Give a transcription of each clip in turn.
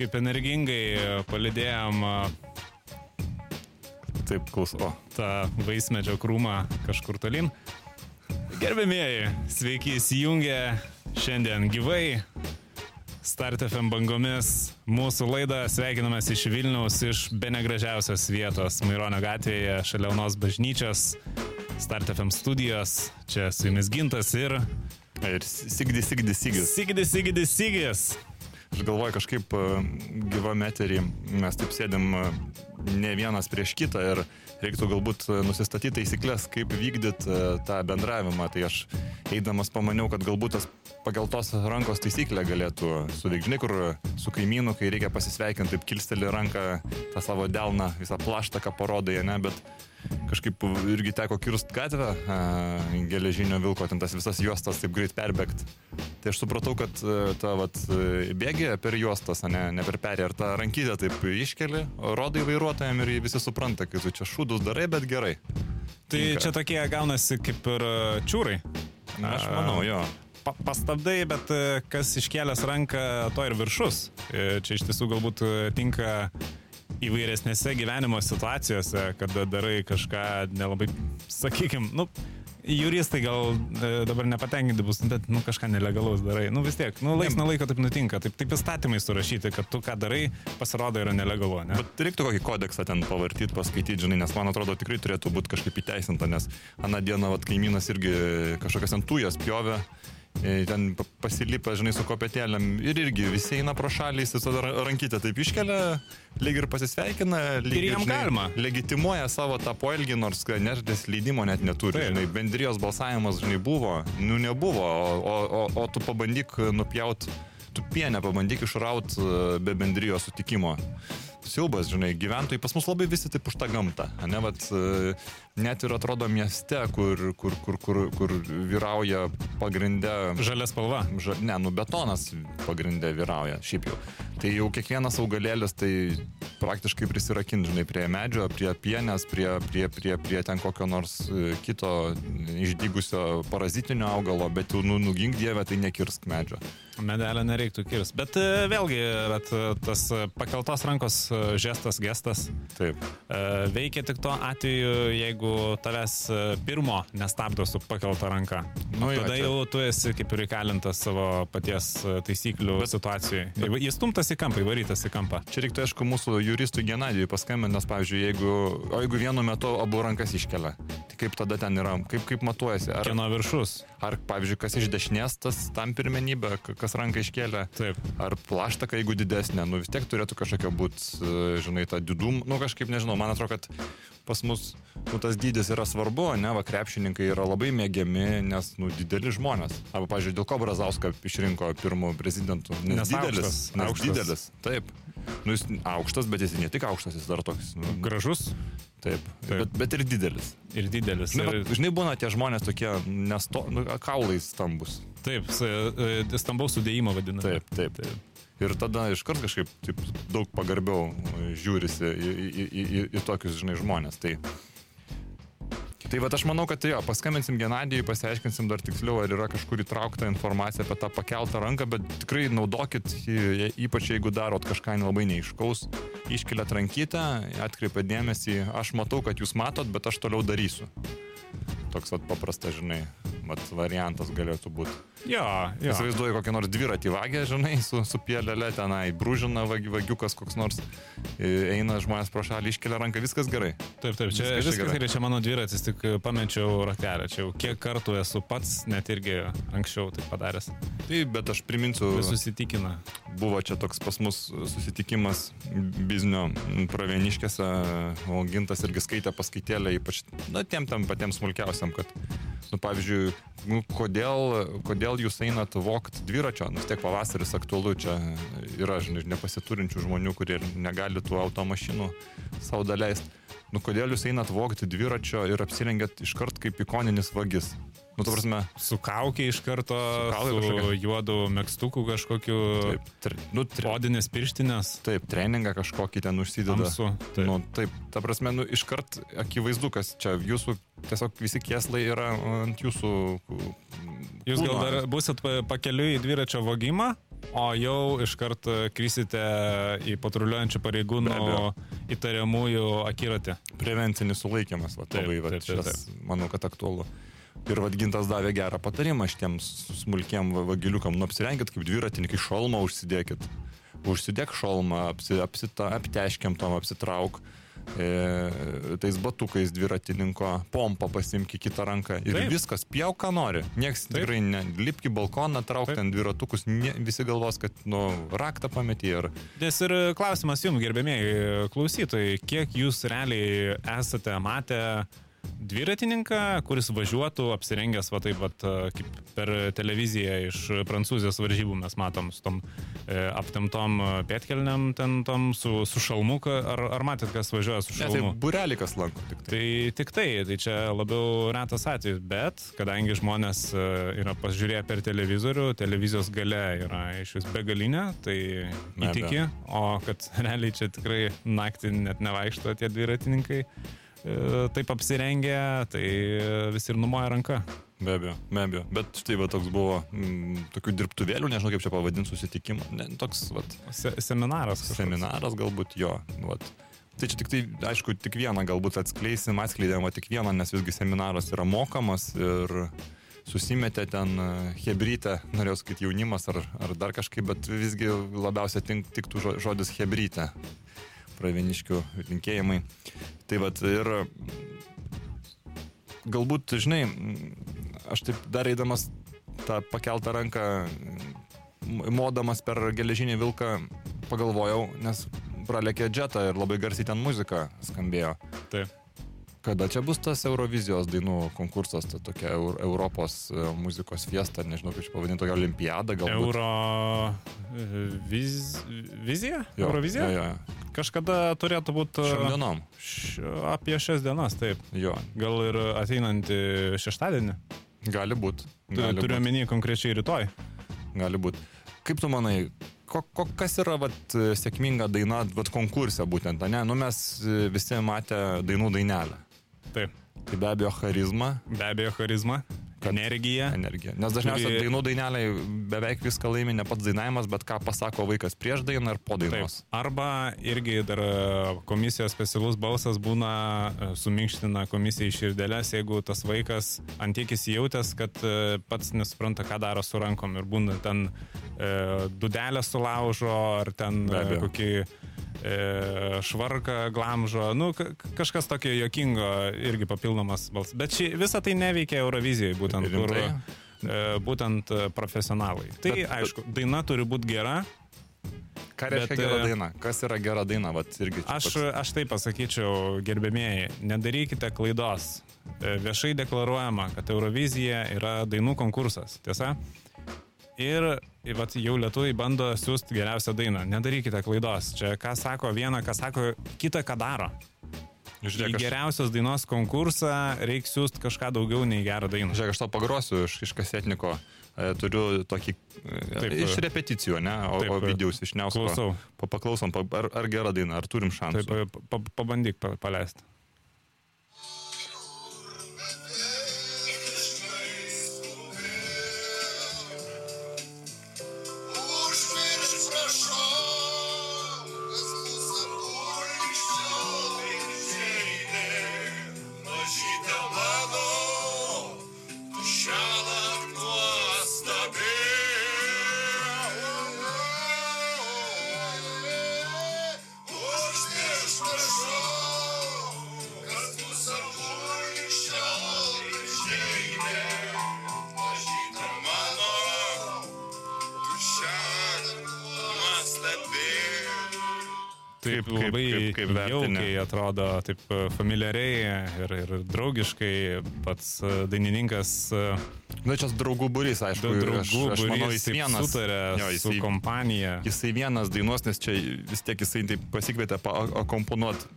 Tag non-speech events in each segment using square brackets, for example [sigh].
kaip energingai palidėjom Taip, klauso. tą vaismedžio krūmą kažkur tolin. Gerbėmieji, sveiki įsijungę šiandien gyvai. Start FM bangomis mūsų laidą sveikinamės iš Vilniaus, iš benegražiausios vietos Maironio gatvėje, šalia Jaunos bažnyčios, Start FM studijos. Čia su jumis gintas ir... Ir Sigdis, Sigdis, Sigdis. Sigdis, Sigdis, Sigdis. Aš galvoju, kažkaip e, gyvam eterį mes taip sėdėm e, ne vienas prieš kitą ir reiktų galbūt e, nusistatyti taisyklės, kaip vykdyti tą bendravimą. Tai aš eidamas pamaniau, kad galbūt tas pakeltos rankos taisyklė galėtų suveikti, žinai, kur su kaimynu, kai reikia pasisveikinti, taip kilsteli ranką, tą savo delną, visą plaštaką parodai, ne, bet kažkaip irgi teko kirst gatvę geležinio vilko, ten tas visas juostas taip greit perbėgti. Tai aš supratau, kad a, ta vat, bėgė per juostas, ne, ne per perį, ar tą rankytę taip iškeli, rodai vairuotojams ir visi supranta, kad tu čia šūdus darai, bet gerai. Tai Tinka. čia tokie gaunasi kaip ir e, čiūrai. Na, aš manau, jo. pa, pastabdai, bet e, kas iškėlęs ranką, to ir viršus. E, Čia iš tiesų galbūt e, tinka įvairesnėse gyvenimo situacijose, kada darai kažką nelabai, sakykime, nu, juristai gal e, dabar nepatenkinti bus, bet, nu, kažką nelegalaus darai. Nu, vis tiek, nu, laiks nuo laiko taip nutinka, taip, taip įstatymai surašyti, kad tu ką darai, pasirodo yra nelegalu, ne? Bet reiktų kokį kodeksą ten pavartyti, paskaityti, žinai, nes man atrodo tikrai turėtų būti kažkaip įteisinta, nes aną dieną vat, kaimynas irgi kažkokias ant tujas pjovė. E, Ten pa- pasilipę, žinai, su kopėtėlėm ir irgi visi eina pro šalį, jis ra- rankytę taip iškelia, lyg ir pasisveikina, lyg Ir jam galima. legitimuoja savo tą poelgį, nors neždės leidimo net neturi. Taip. Žinai, bendrijos balsavimas, žinai, buvo, nu nebuvo, o, o, o, o tu pabandyk nupjaut, tu pienę pabandyk išraut e, be bendrijos sutikimo. Siaubas, žinai, gyventojai pas mus labai visi taip už tą gamtą. Ne, vat, e, net ir atrodo mieste, kur, kur, kur, kur, kur vyrauja pagrindė Žalia spalva. Ža, ne, nu betonas pagrindė vyrauja, šiaip jau. Tai jau kiekvienas augalėlis tai praktiškai prisirakin, žinai, prie medžio, prie pienės, prie, prie, prie, prie ten kokio nors e, kito išdygusio parazitinio augalo, bet jau nu, nugink dievę, tai nekirsk medžio. Medelio nereiktų kirsti. Bet e, vėlgi, bet, e, tas pakeltos rankos žestas, gestas Taip. veikia tik tuo atveju, jeigu tavęs e, pirmo nestabdo su pakelta ranka. Nu jo, tada čia- jau tu esi kaip ir įkalintas savo paties e, taisyklių bet, situacijai. Bet, Jis stumtas į kampą, įvarytas į kampą. Čia reiktų, aišku, mūsų juristui Genadijui paskambinti, nes, pavyzdžiui, jeigu, jeigu vienu metu abu rankas iškelia, kaip tada ten yra, kaip, kaip matuojasi? Ar, Kieno viršus. ar, pavyzdžiui, kas iš dešinės, tas tam pirmenybė, kas ranką iškelia? Taip. Ar plaštaka, jeigu didesnė, nu vis tiek turėtų kažkokia būti, žinai, ta didum, nu kažkaip nežinau, man atrodo, kad pas mus nu, tas dydis yra svarbu, ne, va krepšininkai yra labai mėgiami, nes, nu, dideli žmonės. Arba, pavyzdžiui, dėl ko Brazauską išrinko pirmų prezidentų? Nes, Nes didelis. aukštas, Nes aukštas. didelis. Taip. Nu, jis aukštas, bet jis ne tik aukštas, jis dar toks. Nu, Gražus taip. Taip. Bet, bet ir didelis. ir didelis. Žinai, Ir, va, žinai, būna tie žmonės tokie, nesto, nu, kaulais stambus. taip, e, stambaus sudėjimo vadinasi. Taip, taip, taip. Ir tada iškart kažkaip taip daug pagarbiau žiūrisi į, į, į, į, į tokius, žinai, žmonės. Tai, tai va, aš manau, kad jo, paskambinsim Genadijui, pasiaiškinsim dar tiksliau, ar yra kažkur įtraukta informacija apie tą pakeltą ranką, bet tikrai naudokit, ypač jeigu darot kažką labai neiškaus, iškeliat rankytę, atkreipiat dėmesį, aš matau, kad jūs matot, bet aš toliau darysiu. Toks vat paprastas, žinai, vat variantas galėtų būti. Jo, jo. Įsivaizduoju kokį nors dviratį vagę, žinai, su, su pielelė tenai, brūžina vagi, vagiukas koks nors, eina žmonės pro šalį, iškelia ranką, viskas gerai. Taip, taip, čia Viskas viskas gerai. gerai, čia mano dviratis, tik pamečiau ratelę. Čia jau kiek kartų esu pats, net irgi anksčiau tai padaręs. Taip, bet aš priminsiu, Visus įtikina. buvo čia toks pas mus susitikimas biznio pravieniškėse, o gintas irgi skaitė paskaitėlę, ypač, na, tiem tam patiems smulkiausiam, kad, nu, pavyzdžiui, nu, kodėl, kodėl jūs einat vokt dviračio, nu, vis tiek pavasaris aktualu, čia yra, žinai, nepasiturinčių žmonių, kurie negali tų automašinų savo daleisti. Nu, kodėl jūs einat vokti dviračio ir apsirengėt iškart kaip ikoninis vagis? Nu, tu prasme, Su kaukė iš karto, su, su juodu mėgstuku kažkokiu, taip, tre, nu, tre, odinės pirštinės, taip, treningą kažkokį ten užsideda. tamsu. Taip. Nu, taip, ta prasme, nu, iškart akivaizdu, kas čia jūsų, tiesiog visi kieslai yra ant jūsų. Jūs gal dar busit pa- pakeliui į dviračio vogimą o jau iškart krysite į patruliuojančių pareigūnų įtariamųjų akiratį. Prevencinis sulaikimas, va, Taip, labai, va, taip, taip, šitas, manau, kad aktualu. Ir vadgintas davė gerą patarimą šitiems smulkiem va- vagiliukam, nu apsirenkit kaip dviratininkai, šalmą užsidėkit. Užsidėk šalmą, apsi, apsita, apteškiam tom, apsitrauk. E, tais batukais dviratininko, pompą pasimk į kitą ranką ir Taip. Viskas, pjauk ką nori. Niekas Taip. tikrai ne, lipk į balkoną, trauk Taip. ten dviratukus, ne, visi galvos, kad, nu, raktą pametė ir Nes ir klausimas jums, gerbėmėjai klausytojai, kiek jūs realiai esate matę dviratininką, kuris važiuotų apsirengęs va taip pat kaip per televiziją iš prancūzijos varžybų mes matom su tom e, aptemtom pėtkelniam, ten tom su, su šalmu, ar, ar matėt, kas važiuoja su ne, tai šalmu? burelikas lanko tik tai. Tai tik tai, tai čia labiau retas atvejis, bet kadangi žmonės e, yra pasižiūrėję per televizorių, televizijos gale yra iš vis begalinė, tai įtiki, o kad [laughs] realiai čia tikrai naktį net nevaikšto tie dviratininkai, e, taip apsirengę, tai visi ir numoja ranką. Be abejo, be abejo. Bet štai va toks buvo mm, tokių dirbtuvėlių, nežinau kaip čia pavadinti susitikimą. Ne, toks vat, Se seminaras. kažkoks. seminaras galbūt jo. Vat. Tai čia tik tai, aišku, tik vieną galbūt atskleisim, atskleidėm va tik vieną, nes visgi seminaras yra mokamas ir susimetė ten e, hebrytę, norėjau sakyti jaunimas ar, ar dar kažkaip, bet visgi labiausiai tink, tiktų žo- žodis hebrytė. Praveniškių linkėjimai. Tai vad ir galbūt, žinai, aš taip dar eidamas tą pakeltą ranką, m- modamas per geležinį vilką, pagalvojau, nes pralėkė džetą ir labai garsiai ten muzika skambėjo. Taip. Kada čia bus tas Eurovizijos dainų konkursas, ta tokia Eur- Europos e, muzikos fiesta, nežinau kaip čia pavadinti, tokia olimpiada galbūt. Euro e, viz, vizija? Jo, Eurovizija? Jo, jo. Kažkada turėtų būti Šiom dienom. š, apie šias dienas, taip. Jo, Gal ir ateinantį šeštadienį. gali būti. Tu- Turiu omeny konkrečiai rytoj. Gali būti. Kaip tu manai, ko, ko, kas yra vat, sėkminga daina vat, konkurse būtent, ne? Nu mes e, visi matę dainų dainelę. Taip. Tai be abejo charizma, Be abejo, charizma, energija. energija. Nes dažniausiai Kuri- dainų daineliai beveik viską laimi ne pats dainavimas, bet ką pasako vaikas prieš dainą ir po Taip. dainos. Arba irgi dar e, komisijos specialus balsas būna e, suminkština komisijai širdelės, jeigu tas vaikas antiek įsijautęs, kad e, pats nesupranta, ką daro su rankom ir būna ten e, dudelę sulaužo ar ten kokį švarką glamžo, nu ka- kažkas tokio jokingo irgi papildomas balsas. Bet ši, visa tai neveikia Eurovizijoje, būtent kur e, būtent e, profesionalai. Tai Bet- aišku, daina turi būti gera, Ką reiškia Bet, gera e, daina? Kas yra gera daina? Vat irgi Aš, toks- aš taip pasakyčiau, gerbėmėjai, nedarykite klaidos. E, Viešai deklaruojama, kad Eurovizija yra dainų konkursas, tiesa? Ir vat, jau lietuviai bando siūsti geriausią dainą. Nedarykite klaidos. Čia ką sako viena, ką sako kita, ką daro. Į Žiūrėk, aš, geriausios dainos konkursą reikia siūsti kažką daugiau nei gerą dainą. žiūrėk, aš tau pagrosiu iš, iš kasetniko. E, Turiu tokį e, Taip, iš repeticijų, ne? O, taip, o videos iš Neusko. Klausau. Pa, paklausom, pa, ar, ar gera daina, ar turim šansų. Taip, pa, pa, pabandyk pa, paleisti. Kaip vertini? jaukiai atrodo, taip e, familiariai ir, ir draugiškai pats e, dainininkas e, Na, čia draugų būrys, aišku, ir draugų aš, aš manau, būrys jis vienas. sutarė jo, su jisai, kompanija. jisai vienas dainuos, nes čia vis tiek jisai taip pasikvietė akomponuoti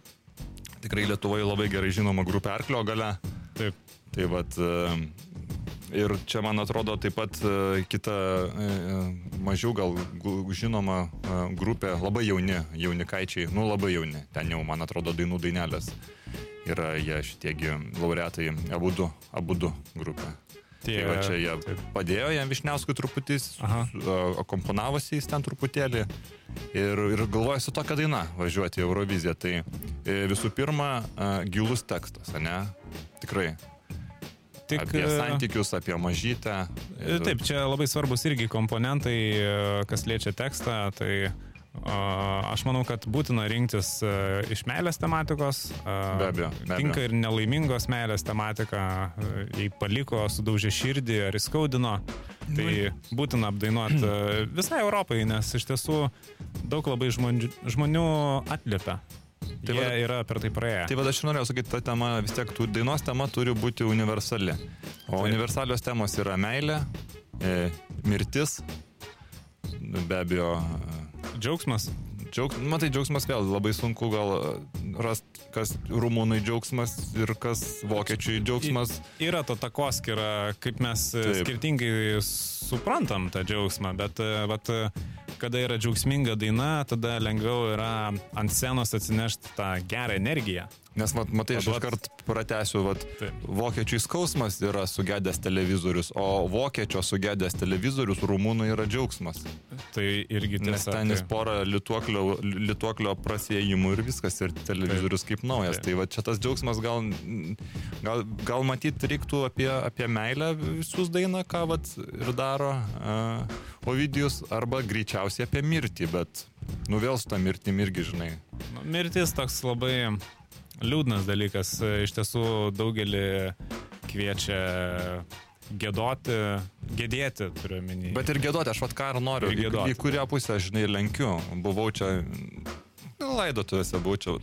tikrai Lietuvoje labai gerai žinoma grupė Arklio gale. Taip, Tai vad, ir čia man atrodo taip pat e, kita e, mažiau gal žinoma e, grupė, labai jauni, jaunikaičiai, nu labai jauni, ten jau man atrodo dainų dainelės. Yra jie šitiegi laureatai, abu du, abu du grupė. Tai Tie- va čia jie taip. padėjo jam Višniauskui truputį, Aha. komponavosi jis ten truputėlį ir, ir galvoja su tokia daina važiuoti į Euroviziją. Tai e, visų pirma, e, gilus tekstas, ne? Tikrai. Tik, apie e, santykius, apie mažytę. E, Taip, čia labai svarbus irgi komponentai, e, kas liečia tekstą. Tai a, aš manau, kad būtina rinktis iš meilės tematikos. a, Be abejo, be abejo. Tinka ir nelaimingos meilės tematika. Jei paliko, sudaužė širdį ar įskaudino. Tai būtina apdainuoti visai Europai, nes iš tiesų daug labai žmonių, žmonių atliepia. Tai Jie yra per tai praėję. Tai vad aš ir norėjau sakyti, ta tema vis tiek, tų dainos tema turi būti universali. O Taip. universalios temos yra meilė, e, mirtis, be abejo, Džiaugsmas. Džiaugs, matai, džiaugsmas vėl labai sunku gal rasti, kas rumūnai džiaugsmas ir kas vokiečiui džiaugsmas. Yra to takoskira, kaip mes e, Taip. skirtingai suprantam tą džiaugsmą, bet e, e, kada yra džiaugsminga daina, tada lengviau yra ant scenos atsinešti tą gerą energiją. Nes, mat, matai, aš iškart pratęsiu, vat, Taip. vokiečiui skausmas yra sugedęs televizorius, o vokiečio sugedęs televizorius rumūnui yra džiaugsmas. Tai irgi Nes tiesa. ten jis tai- porą lituoklio, lituoklio prasėjimų ir viskas, ir televizorius kaip naujas. Taip. Tai va čia tas džiaugsmas gal, gal, gal matyti reiktų apie, apie meilę visus dainą, ką vat ir daro uh, Ovidijus, arba greičiausiai apie mirtį, bet nu vėl su tą mirtim irgi, žinai. Nu, Mirtis toks labai liūdnas dalykas. Iš tiesų daugelį kviečia gėdoti, gedėti, turiu omeny. Bet ir gėdoti, aš vat ką ir noriu, Ir į, giedoti. į kurią pusę, žinai, lenkiu. Buvau čia, nu, laidotuvėse būčiau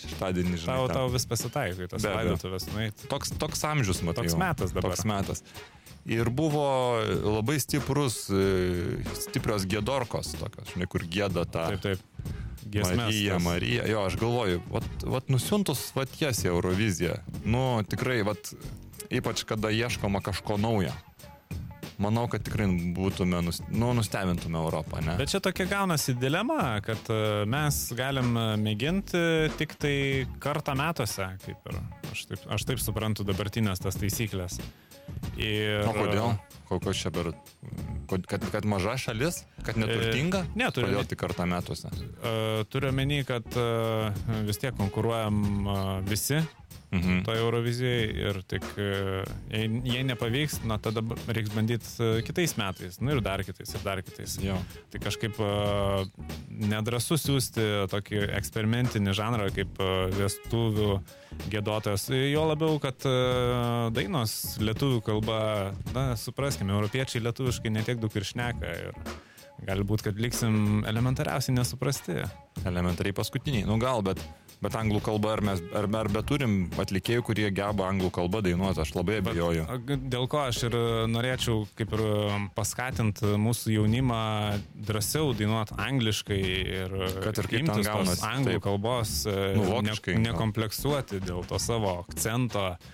šeštadienį, žinai. tau, ten. tau vis pasitaiko tas laidotuvės nueiti. Toks, toks amžius, matai. Toks jau. metas dabar. Toks metas. Ir buvo labai stiprus, e, stiprios gėdorkos, tokios, žinai, kur gėda tą Taip, taip. Giesmės Marija, tas. Marija. Jo, aš galvoju, vat, vat nusiuntus, vat jas į Euroviziją. Nu, tikrai, vat, ypač kada ieškoma kažko naujo. Manau, kad tikrai būtume, nus, nu, nustebintume Europą, ne? Bet čia tokia gaunasi dilema, kad e, mes galim e, mėginti tik tai kartą metuose, kaip ir aš taip, aš taip suprantu dabartinės tas taisyklės. Ir, O kodėl? Kokios čia per... Kad, kad maža šalis, kad neturtinga? E, ne, turiu Kodėl tik kartą metuose? Turiu menį, kad vis tiek konkuruojam visi Mhm. toje Eurovizijoje ir tik uh, jei, jei nepavyks, na tada reiks bandyti uh, kitais metais, nu ir dar kitais, ir dar kitais. Jo. Tai kažkaip uh, nedrasu siūsti tokį eksperimentinį žanrą kaip vestuvių gėdotojas. Jo labiau, kad dainos lietuvių kalba, na, supraskime, europiečiai lietuviškai netiek daug ir šneka. Ir Galbūt, kad liksim elementariausiai nesuprasti. Elementariai paskutiniai. Nu gal, bet, bet anglų kalba, ar mes ar, ar beturim atlikėjų, kurie geba anglų kalbą dainuoti, aš labai abejoju. G- Dėl ko aš ir norėčiau kaip ir paskatinti mūsų jaunimą drąsiau dainuoti angliškai ir Kad ir kaip ten gaunasi, anglų taip. kalbos, e, Nu, ne, vokiškai, gal. nekompleksuoti dėl to savo akcento, e,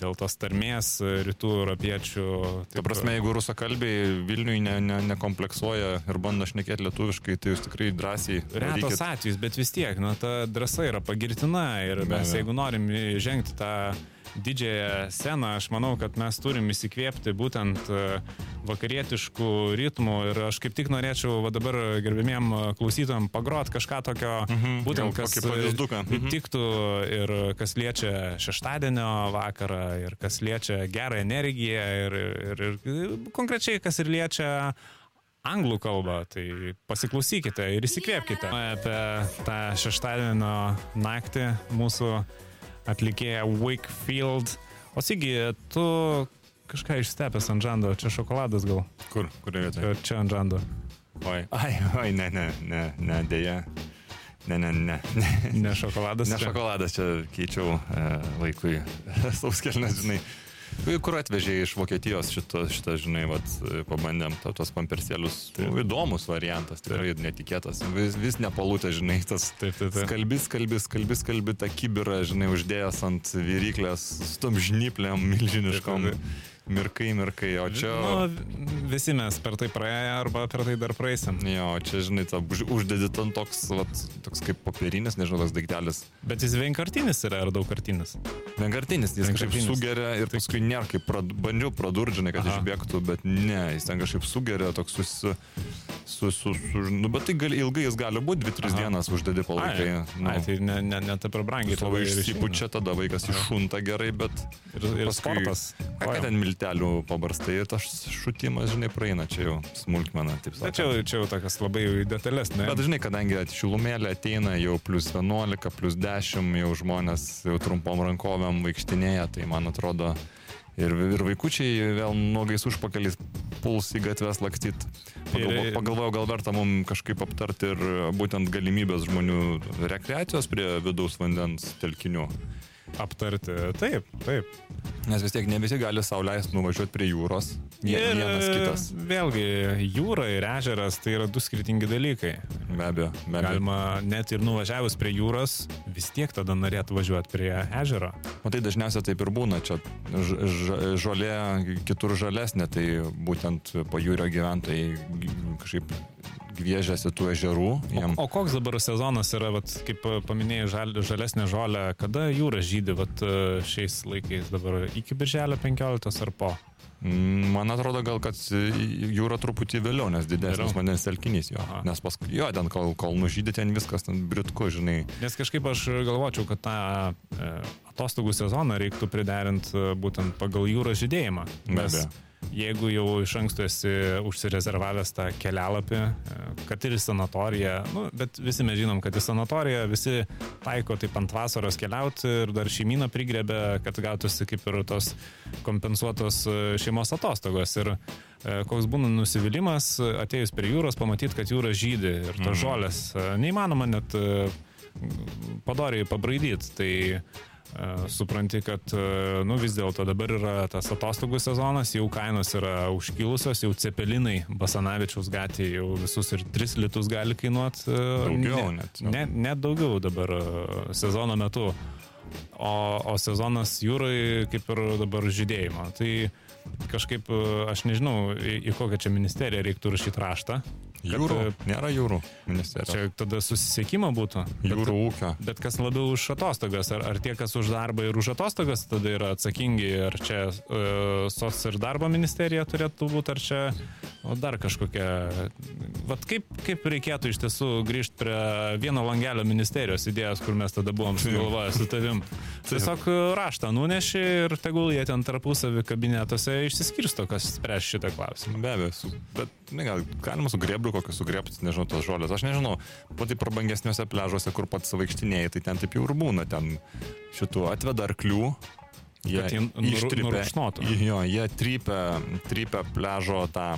dėl tos tarmės e, rytų europiečių. Ta prasme, jeigu rusakalbiai Vilniui ne, ne, nekompleksuoja ir bando šnekėti lietuviškai, tai jūs tikrai drąsiai Retas darykit. atvejis, bet vis tiek, na, ta drąsa yra pagirtina ir mes, abejo. jeigu norim žengti tą didžiąją sceną, aš manau, kad mes turim įsikvėpti būtent e, vakarietiškų ritmų ir aš kaip tik norėčiau va dabar gerbimiem klausytojam pagrot kažką tokio, Mhm, būtent gal kas e, Mhm. tiktų ir kas liečia šeštadienio vakarą ir kas liečia gerą energiją ir, ir, ir konkrečiai kas ir liečia anglų kalbą, tai pasiklausykite ir įsikvėpkite. Apie tą šeštadienio naktį mūsų atlikėja Wakefield. O Sigi, tu kažką išstepęs ant žando, čia šokoladas gal, Kur? Kurioje vietoje? čia, čia ant žando. Oi. Ai, oi, ne, ne, ne, ne, dėja. Ne, ne, ne. ne. Šokoladas. Ne šokoladas, čia keičiau e, vaikui [laughs] sauskelnes, žinai. Kur atvežė iš Vokietijos šitą, šitą žinai, vat, pabandėm to, tos pampersėlius. Tai įdomus variantas, tikrai netikėtas. Vis, vis nepalūtė, žinai, tas Taip, taip, taip. skalbi, skalbi, skalbi, skalbi tą kibirą, žinai, uždėjęs ant viryklės su tom žnyplėm milžiniškom. Taip, taip, mirkai, mirkai, o čia... Nu, visi mes per tai praėję arba per tai dar praeisim. Jo, čia, žinai, ta už- uždedi ten toks, vat, toks kaip popierinis, nežinau, tas daiktelis. Bet jis vienkartinis yra ar daugkartinis? Vienkartinis, jis kažkaip Vienkartinis. sugeria ir paskui nėra kaip, prad, bandžiau pradurdžinai, kad Aha. išbėgtų, bet ne, jis ten kažkaip sugeria, toks susi, su, su, su, nu, bet tai gali, ilgai jis gali būti, 2-3 Aha. dienas uždedi palaikai. Ai, Nu, ai, tai ne, ne, ne taip brangiai. Jis labai išsipučia, tada vaikas iššunta gerai, bet Ir, ir paskui- sportas. ką ten miltelių pabarstai ir tas šutimas, žinai, praeina, čia jau smulkmena, taip sakant. Tačiau čia jau tokias labai detalės, ne? Bet žinai, kadangi šilumėlė ateina jau plus 11, plus 10, jau žmonės jau trumpom rankovėm vaikštinėja, tai man atrodo ir, ir vaikučiai vėl nuogais užpakaliais puls į gatves lakstyti. Pagalvo, pagalvojau, gal verta mums kažkaip aptarti ir būtent galimybės žmonių rekreacijos prie vidaus vandens telkinių. Aptarti. Taip, taip. Nes vis tiek ne visi gali sauliaisti nuvažiuoti prie jūros. Vie- Ir Vienas kitas. Vėlgi, jūra ir ežeras tai yra du skirtingi dalykai. Be abejo, be abejo. Galima net ir nuvažiavus prie jūros, vis tiek tada norėtų važiuoti prie ežero. O tai dažniausiai taip ir būna, čia žolė kitur žalesnė, tai būtent pajūrio gyventojai kažkaip gviežiasi tų ežerų. O, Jiem, o koks dabar sezonas yra, vat, kaip paminėjai, žal, žalesnė žolė, kada jūra žydi vat, šiais laikais dabar iki birželio 15 ar po? Mm, man atrodo gal, kad jūra truputį vėliau, nes didesnis vandens telkinys jo. Aha. Nes paskui, jo, ten kol, kol nužydė, ten viskas ten britku, žinai. Nes kažkaip aš galvočiau, kad tą e, atostogų sezoną reiktų priderinti būtent pagal jūros žydėjimą. Be Nes abejo. Jeigu jau iš anksto esi užsirezervavęs tą kelialapį, e, kad ir į sanatoriją, nu, bet visi mes žinom, kad į sanatoriją visi taiko taip ant vasaros keliauti ir dar šeimyną prigrebė, kad gautųsi kaip ir tos kompensuotos e, šeimos atostogos. Ir e, koks būna nusivylimas, atėjus prie jūros, pamatyti, kad jūra žydi ir tos Mhm. žolės neįmanoma net padoriai pabraidyti. Tai supranti, kad e, nu, vis dėlto dabar yra tas atostogų sezonas, jau kainos yra užkilusios, jau cepelinai Basanavičiaus gatvėje jau visus ir 3 litus gali kainuoti. Daugiau ne, net. Ne, net daugiau dabar e, sezono metu. O, o sezonas jūrai kaip ir dabar žydėjimo. Tai kažkaip e, aš nežinau, į, į kokią čia ministeriją reiktų rašyti raštą. Jūrų. e, Nėra jūrų ministerijos. Čia tada susisiekimo būtų. Bet- Jūrų ūkio. Bet kas labiau už atostogas, ar, ar tie, kas už darbą ir už atostogas tada yra atsakingi, ar čia uh, SOS ir darbo ministerija turėtų būti, ar čia o dar kažkokia. Vat kaip, kaip reikėtų iš tiesų grįžti prie vieno langelio ministerijos idėjos, kur mes tada buvom sugalvoję su tavim. Tiesiog e, raštą nuneši ir tegul jie ten tarpusavį kabinetuose išsiskirsto, kas spręs šitą klausimą. Be abejo, bet ne, gal galima su grebliu kokiu sugriebti, nežinau, tos žolės. Aš nežinau, pati prabangesniuose pležuose, kur pats vaikštinėjai, tai ten taip jau ir būna, ten šitų atveda arklių. Jie ištrypia, jo, jie trypia, trypia pležo tą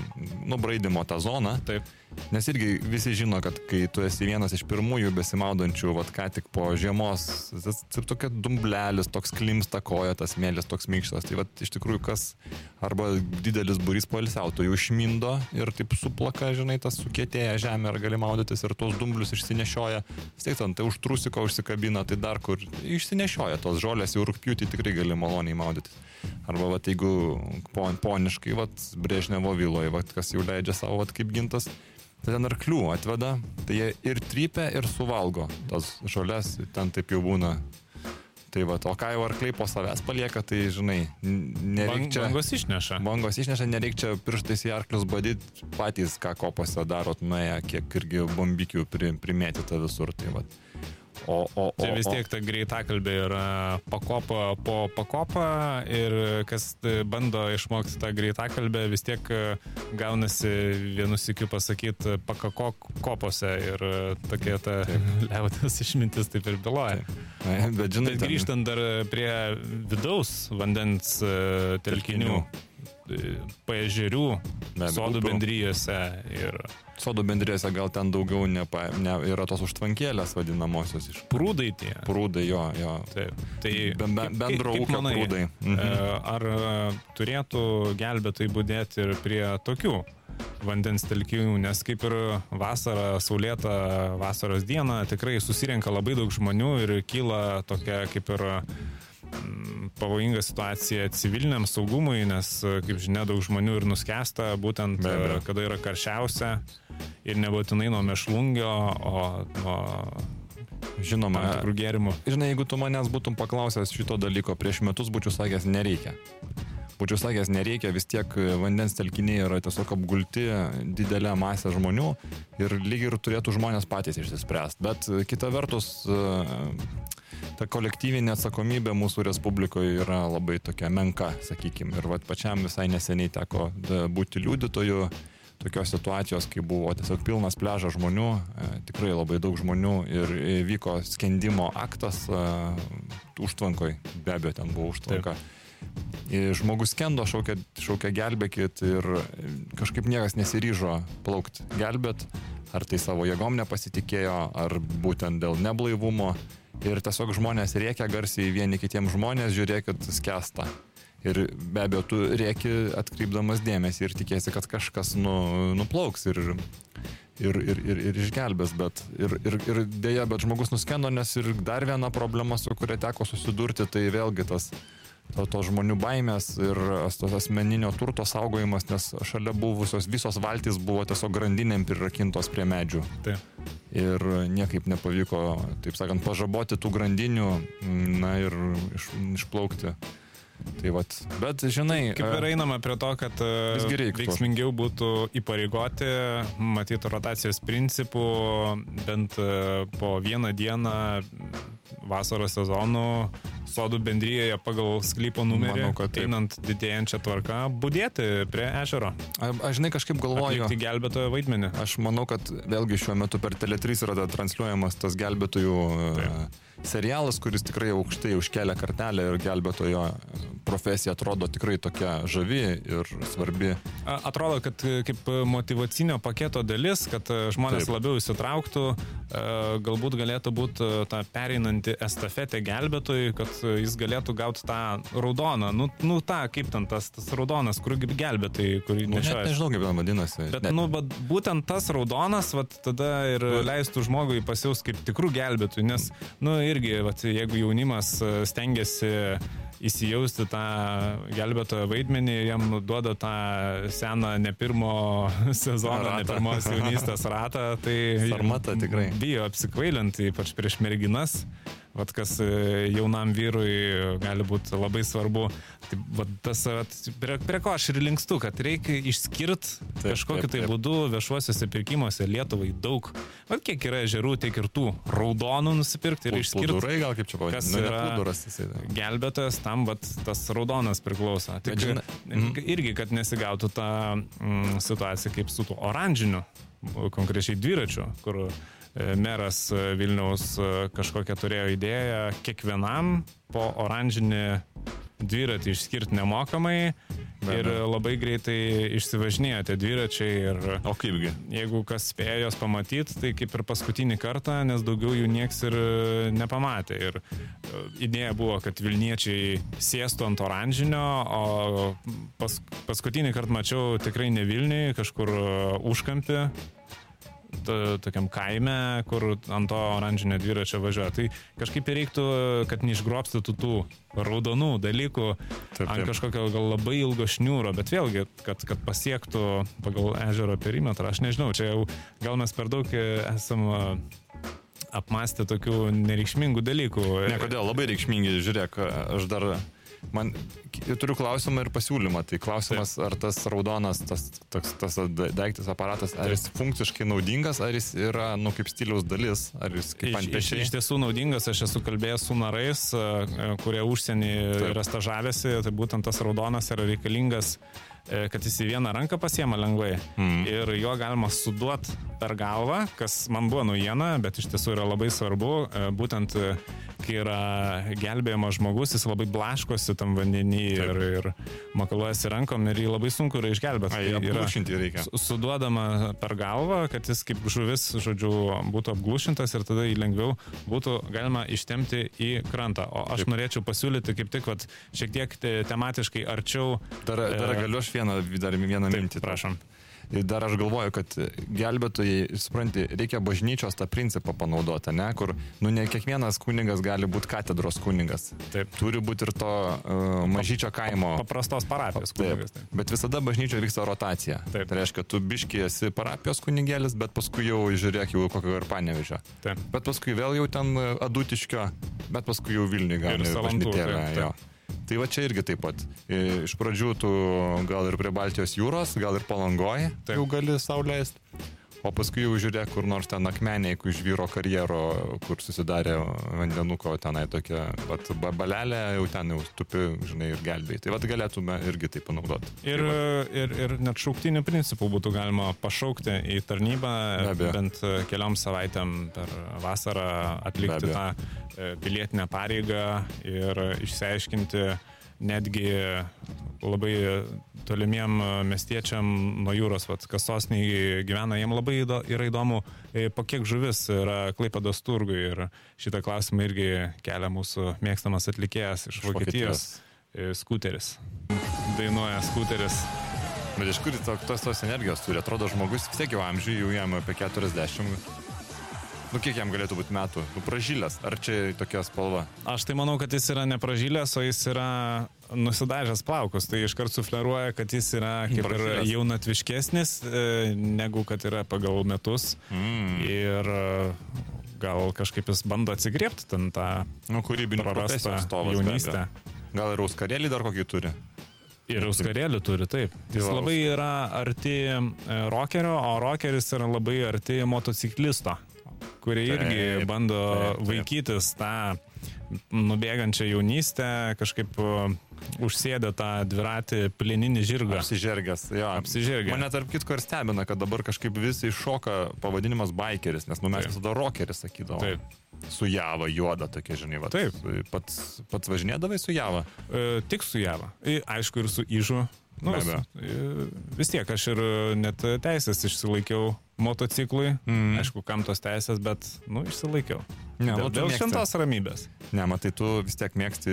nubraidimo tą zoną. Taip. Nes irgi visi žino, kad kai tu esi vienas iš pirmųjų besimaudančių, vad ką tik po žiemos, taip tokia dumblelis, toks klimsta koja, tas mėlis toks minkštas. Tai vad iš tikrųjų kas arba didelis burys poilsiautojų išmindo ir taip suplaka, žinai, tas sukietėja žemė ar gali maudytis ir tuos dumblius išsinešioja. Ten tai užtrusiko užsikabina, tai dar kur išsinešioja tos žolės, jau rūpjūtį tikrai gali maloniai maudytis. Arba vat, jeigu pon, poniškai, vat, Brežnevo viloje, vat, kas jau leidžia savo, vat, kaip gintas, tai ten arklių atveda, tai jie ir trypia, ir suvalgo tas žolės, ten taip jau būna. Tai va, o ką jau arkliai po savęs palieka, tai žinai, n- Bang, nereik čia... bangos išneša. Bangos išneša, nereik čia pirštais į arklius badyti, patys ką kopose darot, nuėję, kiek irgi bombikių pri, primėtyta visur. Tai va. O, o, o, Čia vis tiek ta greita kalbė yra pakopa po pakopą ir kas e, bando išmokti tą greitą kalbę, vis tiek e, gaunasi vienu sikiu pasakyti pakakok kopose ir e, tokia ta [laughs] liaudės išmintis taip ir byloja. Bet žinai, Bet grįžtant dar prie vidaus vandens e, telkinių, e, paežerių, sodų bendryjose ir Sodų bendrėse gal ten daugiau nepa, ne, yra tos užtvankėlės vadinamosios iš prūdai tie. prūdai, jo, jo. Taip. Tai Ben- ben- kaip- bendro kaip ūkio manai, prūdai. Mhm. e, Ar e, turėtų gelbėtai būdėti ir prie tokių vandens telkinių, nes kaip ir vasarą, saulėtą vasaros dieną tikrai susirenka labai daug žmonių ir kyla tokia kaip ir pavojinga situacija civiliniam saugumui, nes, e, kaip žinia, daug žmonių ir nuskesta būtent, Be abejo. e, kada yra karščiausia ir nebūtinai nuo mešlungio, o nuo Žinoma, tikrų gėrimų. Žinai, jeigu tu manęs būtum paklausęs šito dalyko prieš metus, būčiau sakęs, nereikia. Būčiau sakęs, nereikia, vis tiek vandens telkiniai yra tiesiog apgulti didelę masę žmonių ir lyg ir turėtų žmonės patys išsispręsti. Bet e, kita vertus, e, ta kolektyvinė atsakomybė mūsų Respublikoje yra labai tokia menka, sakykime. Ir vat pačiam visai neseniai teko e, būti liudytoju tokios situacijos, kai buvo tiesiog pilnas pležas žmonių, e, tikrai labai daug žmonių ir e, vyko skendimo aktas e, užtvankoj, be abejo, ten buvo užtvanka. Ir Žmogus skendo, šaukė, šaukė gelbėkit ir kažkaip niekas nesiryžo plaukti gelbėt, ar tai savo jėgom nepasitikėjo, ar būtent dėl neblaivumo. Ir tiesiog žmonės rėkia garsiai vieni kitiems žmonės, žiūrėkit, skęsta. Ir be abejo, tu rėki atkreipdamas dėmesį ir tikėsi, kad kažkas nu, nuplauks ir, ir, ir, ir, ir išgelbės, bet ir, ir, ir dėja, bet žmogus nuskendo, nes ir dar viena problema, su kuria teko susidurti, tai vėlgi tas to, to žmonių baimės ir tos asmeninio turto saugojimas, nes šalia buvusios visos valtys buvo tiesiog grandinėm prirakintos prie medžių Tai. ir niekaip nepavyko, taip sakant, pažaboti tų grandinių, na ir iš, išplaukti. Tai vat, bet žinai, Kaip ir e, einama prie to, kad veiksmingiau būtų įpareigoti, matyti rotacijos principų, bent po vieną dieną vasaros sezonų sodų bendryje pagal sklypo numerį, Manau, kad taip. einant didėjančią tvarką, būdėti prie ežero, a- aš žinai kažkaip galvoju. atlikti gelbėtojo vaidmenį. Aš manau, kad vėlgi šiuo metu per Tele3 yra transliuojamas tas gelbėtojų e, Taip. serialas, kuris tikrai aukštai užkelia kartelę ir gelbėtojo profesija atrodo tikrai tokia žavi ir svarbi. A- Atrodo, kad e, kaip motivacinio paketo dalis, kad e, žmonės Taip. Labiau įsitrauktų, e, galbūt galėtų būti e, ta pereinanti estafetė gelbėtojui, kad e, jis galėtų gauti tą raudoną, nu, nu tą, kaip ten tas, tas raudonas, kur gelbėtojai, kurį Nu, nešioja. nežinau, kaip ten vadinasi. Bet, net, nu, bet būtent tas raudonas, vat, tada ir leistų žmogui pasijaus kaip tikrų gelbėtojų, nes, nu, irgi, vat, jeigu jaunimas e, stengiasi įsijausti tą gelbėtojo vaidmenį, jam duoda tą seną ne pirmo [laughs] sezono, Ratą. ne pirmos jaunystės ratą, tai Sarmata tikrai. bijo apsikvailinti, ypač prieš merginas. Vat kas e, jaunam vyrui gali būti labai svarbu. Tai, vat, tas, vat, prie, prie ko aš ir linkstu, kad reikia išskirti kažkokiu tai būdu viešuosiuose pirkimuose Lietuvai daug. Vat kiek yra ežerų, tiek ir tų raudonų nusipirkti ir išskirti. Plūdurai gal kaip čia kas pavadinti. Nu, ne yra- plūduras jisai. Gelbėtojas tam, vat, tas raudonas priklauso. Tik, Bet žinai- mm. irgi, kad nesigautų ta mm, situacija kaip su tuo oranžiniu, konkrečiai dviračiu, kur meras e, Vilniaus e, kažkokią turėjo idėją kiekvienam po oranžinį dviratį išskirti nemokamai Be ir abejo. labai greitai išsivažinėjo tie dviračiai ir O kaipgi? jeigu kas spėjo jos pamatyti, tai kaip ir paskutinį kartą, nes daugiau jų nieks ir e, nepamatė. Ir e, idėja buvo, kad Vilniečiai sėstų ant oranžinio, o pas, paskutinį kartą mačiau tikrai ne Vilniui, kažkur e, užkampį. To- Tokiam kaime, kur ant to oranžinio dviračio važiuoja. Tai kažkaip reiktų, kad neišgrobstytų tų raudonų dalykų Taip, ant taip. kažkokio gal labai ilgo šniūro, bet vėlgi, kad, kad pasiektų pagal ežero perimetrą, aš nežinau, čia jau gal mes per daug esam apmastę tokių nereikšmingų dalykų. Ne, kodėl labai reikšmingi, žiūrėk, aš dar, man, turiu klausimą ir pasiūlymą. Tai klausimas, ar tas raudonas, tas, toks, tas da- daiktas, aparatas, ar jis funkciškai naudingas, ar jis yra, nu, kaip stiliaus dalis, ar jis kaip ant pečiai. iš tiesų naudingas, aš esu kalbėjęs su narais, kurie užsienį yra stažavęsi, tai būtent tas raudonas yra reikalingas, kad jis į vieną ranką pasiema lengvai Mm. ir jo galima suduot per galvą, kas man buvo naujiena, bet iš tiesų yra labai svarbu, e, būtent e, kai yra gelbėjamas žmogus, jis labai blaškosi tam vandenį ir, ir makaluojasi rankom ir jį labai sunku yra išgelbėti. Ai, Tai yra- apglušinti reikia. su- suduodama per galvą, kad jis kaip žuvis, žodžiu, būtų apglušintas ir tada jį lengviau būtų galima ištemti į krantą. O aš Taip. norėčiau pasiūlyti kaip tik, vat, šiek tiek te- tematiškai arčiau. Dar, dar E, galiu aš vieną, dar vieną Taip, mintį. prašom. Ir dar aš galvoju, kad gelbėtojai, supranti, reikia bažnyčios tą principą panaudoti, ne, kur, nu, ne kiekvienas kunigas gali būti katedros kunigas. Taip. Turi būti ir to uh, mažyčio kaimo. Paprastos parapijos kunigas. Taip. bet visada bažnyčioje vyksta rotacija. Taip. Tai reiškia, tu biški esi parapijos kunigėlis, bet paskui jau žiūrėk jau kokio ir panevežio. Taip. Bet paskui vėl jau ten e, adutiškio, bet paskui jau Vilniui gauni Salantų, bažnytėlę. taip, taip. jo. Tai va čia irgi taip pat. E, Iš pradžių tu gal ir prie Baltijos jūros, gal ir palangoji, Taip. jau gali sauliaisti. O paskui jau žiūrėk, kur nors ten akmeniai, kur iš vyro karjero, kur susidarė vandenuko tenai tokia, ba- balelė, jau ten jau tupi, žinai, ir gelbėjai. Tai vad galėtume irgi tai panaudoti. Ir, ir, ir net šauktinių principų būtų galima pašaukti į tarnybą bent keliom savaitėm per vasarą atlikti tą e, pilietinę pareigą ir išsiaiškinti netgi labai tolimiem miestiečiam nuo jūros, vat, kas sosniai gyvena, jiem labai įdo, yra įdomu, e, po kiek žuvis yra Klaipados turgui ir šitą klausimą irgi kelia mūsų mėgstamas atlikėjas iš Vokietijos, e, skuteris. Dainuoja skuteris. Bet iš kur tos, tos energijos turi? Atrodo, žmogus vis tiek jau amžiui, jau jam apie 40. Nu, kiek jam galėtų būti metų? Nu, pražylęs. Ar čia tokia spalva? Aš tai manau, kad jis yra nepražylęs, o jis yra nusidažęs plaukus. Tai iškart sufleruoja, kad jis yra kaip ir Pražylęs. jaunatviškesnis, e, negu kad yra pagal metus. Mm. Ir e, gal kažkaip jis bando atsigriepti ten tą Nu, profesijų prarastą jaunystę. Gal ir auskarėlį dar kokį turi? Ir auskarėlį turi, taip. Jis Jo, labai yra arti e, rokerio, o rokeris yra labai arti motociklisto, kurie Taip, irgi bando taip, taip. vaikytis tą nubėgančią jaunystę, kažkaip užsėdė tą dviratį plininį žirgą. Apsižergęs. Jo. Apsižergę. Mane tarp kitko ir stebina, kad dabar kažkaip visi iššoka pavadinimas bikeris, nes nu, mes Taip. visada rokeris sakydavom. Taip. Su Java juoda tokia, žinai, va. Taip. Pats, pats važinėdavai su Java. E, Tik su Java. I- Aišku, ir su Ižu. Nu, Be e, vis tiek aš ir e, net teisės išsilaikiau motociklui. Mm. Aišku, kam tos teisės, bet, nu, išsilaikiau. Ne, dėl nu, dėl šventos ramybės. Ne, matai, tu vis tiek mėgsti.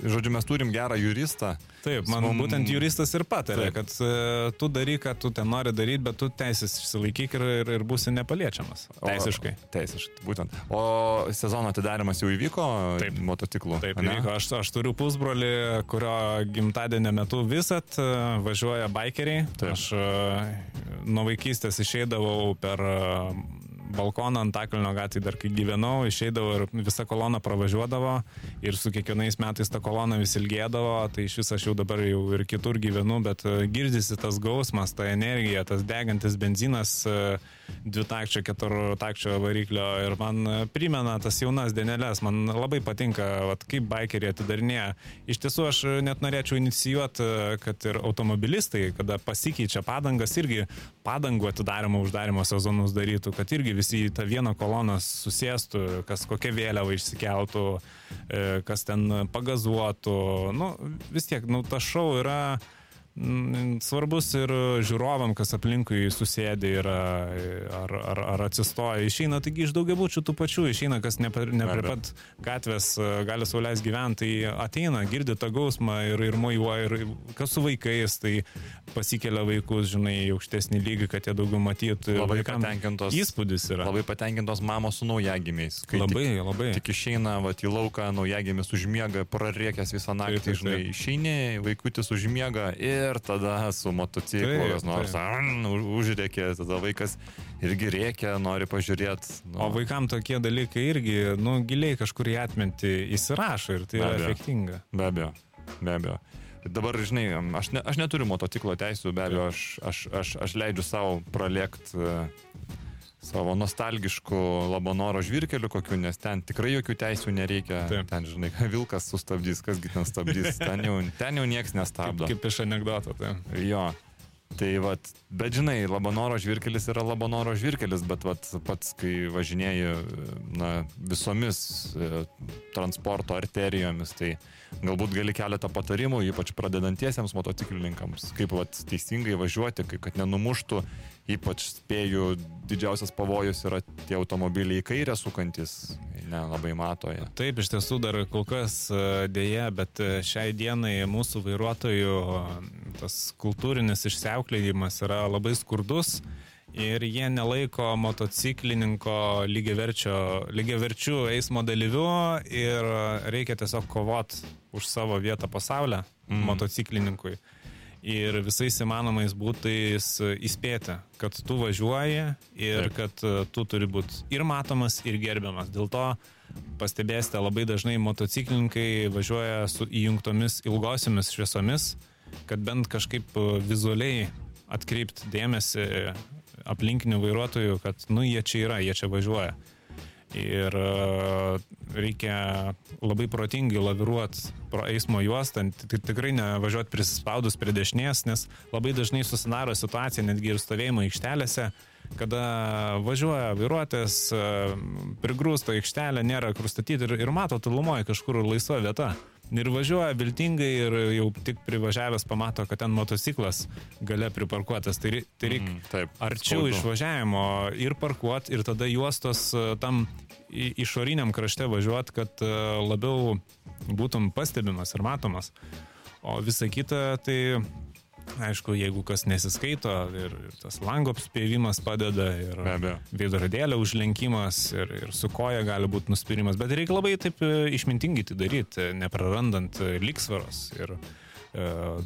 Žodžiu, mes turim gerą juristą. Taip, man Mum- būtent juristas ir patarė, Taip. kad e, tu daryk, ką tu ten nori daryti, bet tu teisės išsilaikyk ir, ir, ir būsi nepaliečiamas. O- Teisiškai. Teisiškai, būtent. O sezono atidarymas jau įvyko Taip. motociklų. Taip, ane? įvyko. Aš, aš turiu pusbrolį, kurio gimtadienio metu visat e, važiuoja bikeriai. Taip. Aš e, nuo vaikystės išeidavau per e, balkoną ant Takalnio gatvį dar kai gyvenau, išeidavau ir visa kolona pravažiuodavo ir su kiekvienais metais ta kolona vis ilgėdavo, tai iš viso aš jau dabar jau ir kitur gyvenu, bet e, girdisi tas gausmas, ta energija, tas degantis benzinas e, dvitakčio, keturtakčio variklio ir man primena tas jaunas dienelės, man labai patinka, vat, kaip bikeriai atidarinėja. Iš tiesų aš net norėčiau inicijuoti, kad ir automobilistai, kada pasikeičia padangas, irgi padangų atidarimo, uždarimo sezonus darytų, kad irgi visi į tą vieną koloną susėstų, kas kokią vėliavą išsikeltų, e, kas ten pagazuotų. Nu, vis tiek, nu, tas šau yra svarbus ir žiūrovam, kas aplinkui susėdė yra, ar, ar, ar atsistoja. Išeina taigi iš daugiabučių tų pačių, išeina, kas ne, ne prie pat gatvės e, gali sauliais gyventi, tai ateina, girdi tą gausmą ir, ir mojuoja, ir kas su vaikais, tai pasikelia vaikus, žinai, į aukštesnį lygį, kad jie daugiau matytų. ir Labai patenkintos. Įspūdis yra. Labai patenkintos mamos su naujagimiais. Labai, tik, labai. Tik išeina vat, į lauką, naujagimis užmiega, prariekęs visą naktį, Taip, taip, žinai, taip. išeini, vaikutis užmiega ir tada su motociklu kas nors užrėkė, tada vaikas irgi rėkia, nori pažiūrėti. Nu, O vaikam tokie dalykai irgi, nu, giliai kažkur į atmintį įsirašo ir tai Be yra abejo. efektinga. Be abejo, be abejo. Dabar, žinai, aš, ne, aš neturiu motociklo teisų, be abejo, aš, aš, aš, aš leidžiu savo pralėkti savo nostalgiškų Labanoro žvirkelių kokių, nes ten tikrai jokių teisų nereikia. Taip. Ten, žinai, [laughs] vilkas sustabdys, kasgi ten stabdys, ten jau, ten jau niekas Kaip, nestabdo. kaip iš anegdoto. Tai. Jo. Tai vat, bet žinai, Labanoro žvirkelis yra Labanoro žvirkelis, bet vat, pats, kai važinėjai na, visomis e, transporto arterijomis, tai galbūt gali keletą patarimų, ypač pradedantiesiems motociklininkams, kaip vat, teisingai važiuoti, kai, kad nenumuštų, ypač spėju, didžiausias pavojus yra tie automobiliai į kairę sukantis, nelabai mato jie. Taip, iš tiesų dar kol kas e, dėja, bet e, šiai dienai mūsų vairuotojų tas kultūrinis išsiauklėjimas yra labai skurdus ir jie nelaiko motociklininko lygiaverčių eismo dalyviu ir reikia tiesiog kovot už savo vietą pasaulyje mm. motociklininkui. Ir visais įmanomais būtais įspėti, kad tu važiuoji ir Taip. kad e, tu turi būti ir matomas, ir gerbiamas. Dėl to pastebėsite labai dažnai motociklininkai važiuoja su įjungtomis ilgosiomis šviesomis, kad bent kažkaip e, vizualiai atkreipti dėmesį aplinkinių vairuotojų, kad, nu, jie čia yra, jie čia važiuoja. Ir e, reikia labai protingai laviruoti pro eismo juostą, tikrai nevažiuoti prispaudus prie dešinės, nes labai dažnai susidaro situacija netgi ir stovėjimo aikštelėse, kada važiuoja vairuotojas, e, prigrūsta aikštelė, nėra kur statyti ir, ir mato tolumoje kažkur laisva vieta. Ir važiuoja viltingai ir jau tik privažiavęs pamato, kad ten motociklas gale priparkuotas. Tai, tai reikia mm, taip, arčiau skaudu. išvažiavimo ir parkuoti ir tada juostos e, tam išoriniam krašte važiuoti, kad e, labiau būtum pastebimas ir matomas. O visa kita tai Aišku, jeigu kas nesiskaito ir, ir tas lango apspėvimas padeda, ir veidrodėlio užlenkimas, ir, ir su koja gali būti nuspirimas, bet reikia labai taip e, išmintingai tai daryti, neprarandant e, liksvaros ir e,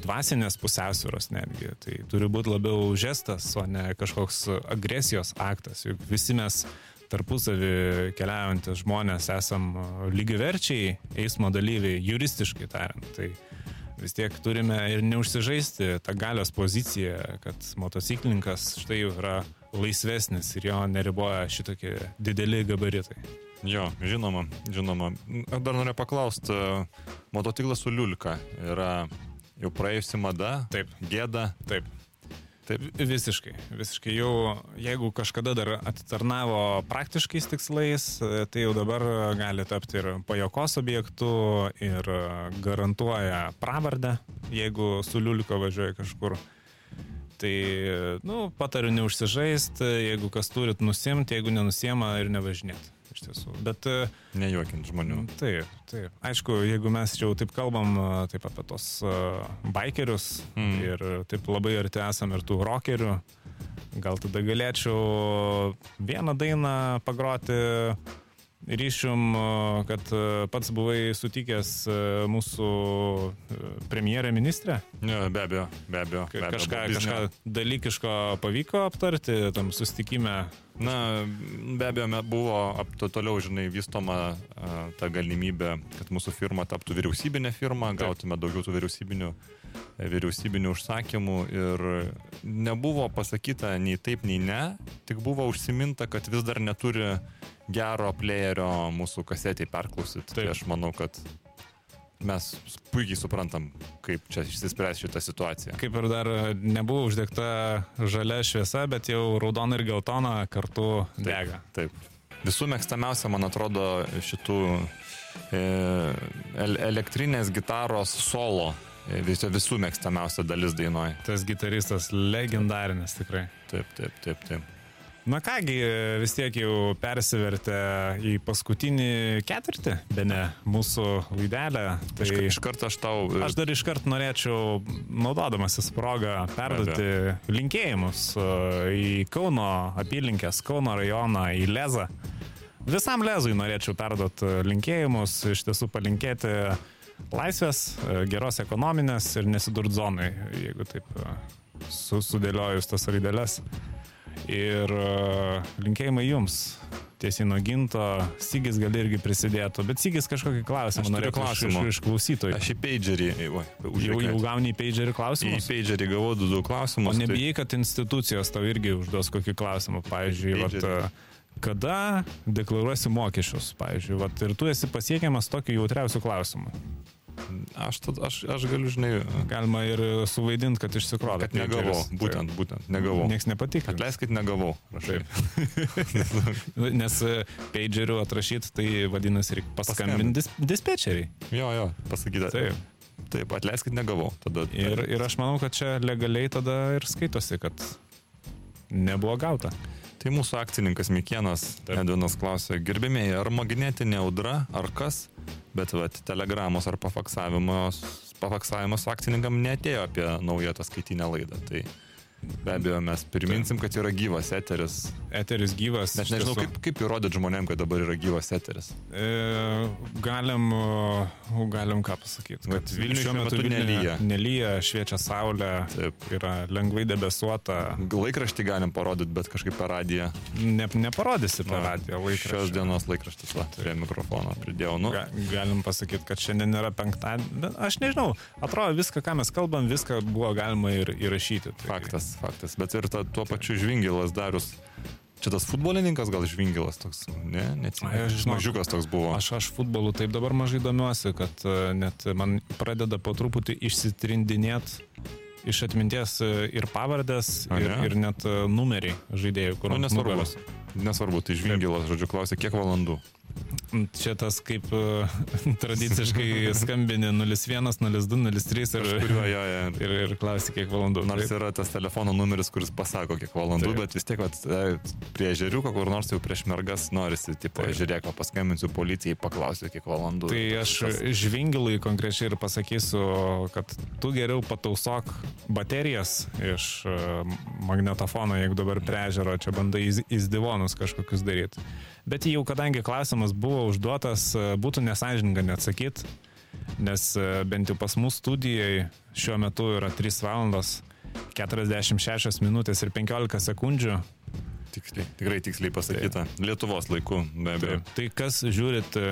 dvasinės pusiausvėros netgi. Tai turi būti labiau žestas, o ne kažkoks agresijos aktas. Juk visi mes tarpusavį keliaujantis žmonės esam e, lygiverčiai eismo dalyviai, juristiškai tariant. Tai vis tiek turime ir neužsižaisti tą galios poziciją, kad motociklininkas štai jau yra laisvesnis ir jo neriboja šitokie dideli gabaritai. Jo, žinoma, žinoma. Dar noriu paklausti, motociklas su liulka yra jau praėjusi mada? Taip. Gėda? Taip. Taip, visiškai. Visiškai jau, jeigu kažkada dar atitarnavo praktiškais tikslais, tai jau dabar gali tapti ir pajokos objektu ir garantuoja pravardę, jeigu su liuliko važiuoja kažkur. Tai, nu, patariu neužsižaisti, jeigu kas turit nusimti, jeigu nenusiema ir nevažinėti iš tiesų. Bet... E, Nejuokint žmonių. Taip, taip. Aišku, jeigu mes jau taip kalbam e, taip apie tos uh, bikerius mm. ir taip labai arti esam ir tų rockerių, gal tada galėčiau vieną dainą pagroti ryšium, kad pats buvai sutikęs mūsų premjerę ministrę? Ne, be abejo, be abejo. Be abejo kažką, kažką dalykiško pavyko aptarti tam sustikime Na, be abejo, buvo to toliau, žinai, vystoma a, ta galimybė, kad mūsų firma taptų vyriausybinė firma, gautume daugiau tų vyriausybinių, e, vyriausybinių užsakymų ir nebuvo pasakyta nei taip, nei ne, tik buvo užsiminta, kad vis dar neturi gero playerio mūsų kasetį perklausyti. Tai aš manau, kad mes puikiai suprantam, kaip čia išsispręs šitą situaciją. Kaip ir dar nebuvo uždegta žalia šviesa, bet jau raudona ir geltona kartu dega. Taip. taip. Visų mėgstamiausia, man atrodo, šitų e, elektrinės gitaros solo. E, vis, visų mėgstamiausia dalis dainoje. Tas gitaristas legendarinis tikrai. Taip, taip, taip, taip. Na kągi, vis tiek jau persivertė į paskutinį ketvirtį, be ne, mūsų laidelę. Tai iš, iš karto aš tau. E, aš dar iš karto norėčiau, naudodamasis progą, perduoti linkėjimus e, į Kauno apylinkės, Kauno rajoną, į Lezą. Visam Lezui norėčiau perduoti linkėjimus, iš tiesų palinkėti laisvės, e, geros ekonominės ir nesidurt zonai, jeigu taip su, sudėliojus tas raidelės. Ir e, linkėjimai jums. Tiesiai nuo ginto, Sigis gali irgi prisidėtų, bet Sigis kažkokį klausimą norėjo klausimą iš, iš klausytojų. Aš į pagerį, jau, jau gauni į pagerį klausimus. Į pagerį gavau du, du klausimus. O nebijai, kad institucijos tau irgi užduos kokį klausimą, pavyzdžiui, vat, e, kada deklaruosi mokesčius, pavyzdžiui, vat, ir tu esi pasiekiamas tokiu jautriausiu klausimu. Aš, tad, aš, aš galiu, žinai. Galima ir suvaidinti, kad išsikrovė. Kad negavau. Būtent, tai, būtent, negavau. Niekas nepatikė. Atleiskit, negavau. [laughs] Nes e, pageriu atrašyti, tai vadinasi, reikia paskambinti dis, dispečeriai. Jo, jo, pasakyti. Taip. Taip, atleiskit, negavau. Tada, ir, ir aš manau, kad čia legaliai tada ir skaitosi, kad nebuvo gauta. Tai mūsų akcininkas Mikienas Edvinas klausė, gerbėmėjai, ar magnetinė audra, ar kas? Bet vat, telegramos ar pafaksavimo papaksavimas su akcininkam netėjo apie naują tą skaitinę laidą. Tai be abejo mes priminsim, kad yra gyvas eteris. Eteris gyvas. Iš nežinau, tiesų. kaip, kaip įrodyti žmonėm, kad dabar yra gyvas eteris. E, galim, galim ką pasakyti. Vat Vilniuj šiuo metu Vilniuje nelyja. Nelyja, šviečia saulė, Taip. yra lengvai debesuota. Laikraštį galim parodyti, bet kažkaip per radiją. Ne, neparodysi per radiją Šios laikraštį. dienos laikraštis, va, prie mikrofono pridėjau. Nu, Ga, galim pasakyti, kad šiandien yra penktadienį. Aš nežinau, atrodo viską, ką mes kalbam, viską buvo galima ir įrašyti. Tai- faktas, faktas. Bet ir ta, tuo pačiu žvingilas darius. Čia tas futbolininkas gal žvingilas toks, ne? Neatsimenu. Mažiukas toks buvo. Aš, aš futbolu taip dabar mažai domiuosi, kad e, net man pradeda po truputį išsitrindinėti iš atminties e, ir pavardės, ir, ir net e, numeriai žaidėjų, kur Nu, nesvarbu. nugaros. Nesvarbu, tai žvingilas, žodžiu, klausė, kiek valandų. Čia tas kaip e, [laughs] tradiciškai skambini 01, 02, 03 ir, Kuriuo jo, jo. ir, ir klausi, kiek valandų. Nors Taip. yra tas telefono numeris, kuris pasako, kiek valandų, Taip. bet vis tiek vat, e, prie ežeriuko, kur nors jau prieš mergas norisi, tipo, Taip. žiūrėk, paskambinsiu policijai, paklausiu, kiek valandų. Tai aš Tas- žvingilui konkrečiai ir pasakysiu, kad tu geriau patausok baterijas iš e, magnetofono, jeigu dabar prie ežero čia bandai įz- įzdivonus kažkokius daryti. Bet jau kadangi klausimas buvo užduotas, e, būtų nesažininga neatsakyti, nes e, bent jau pas mus studijai šiuo metu yra 3 valandos 46 minutės ir 15 sekundžių. Tiksliai, tikrai tiksliai pasakyta. Lietuvos laiku, be abejo. Tai kas žiūrit e,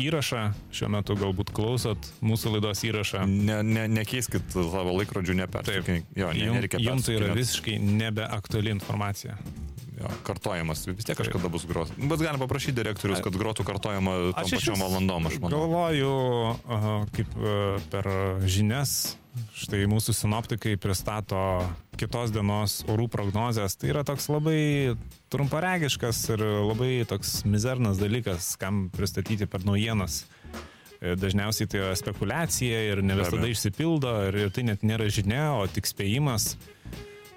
įrašą, šiuo metu galbūt klausot mūsų laidos įrašą. Ne, ne, nekeiskit savo laikrodžių, neperšokit. Jo, ne, Jum, nereikia jums tai yra visiškai nebeaktuali informacija. Jo, kartojimas, vis tiek kažkada bus gros. Bet galim paprašyti direktorius, kad grotų kartojimą tom pačiom valandom, aš manau. galvoju, aha, kaip e, per žinias, štai mūsų sinoptikai pristato kitos dienos orų prognozes. Tai yra toks labai trumparegiškas ir labai toks mizernas dalykas, kam pristatyti per naujienas. E, Dažniausiai tai yra spekulacija ir ne visada išsipildo ir, ir tai net nėra žinia, o tik spėjimas.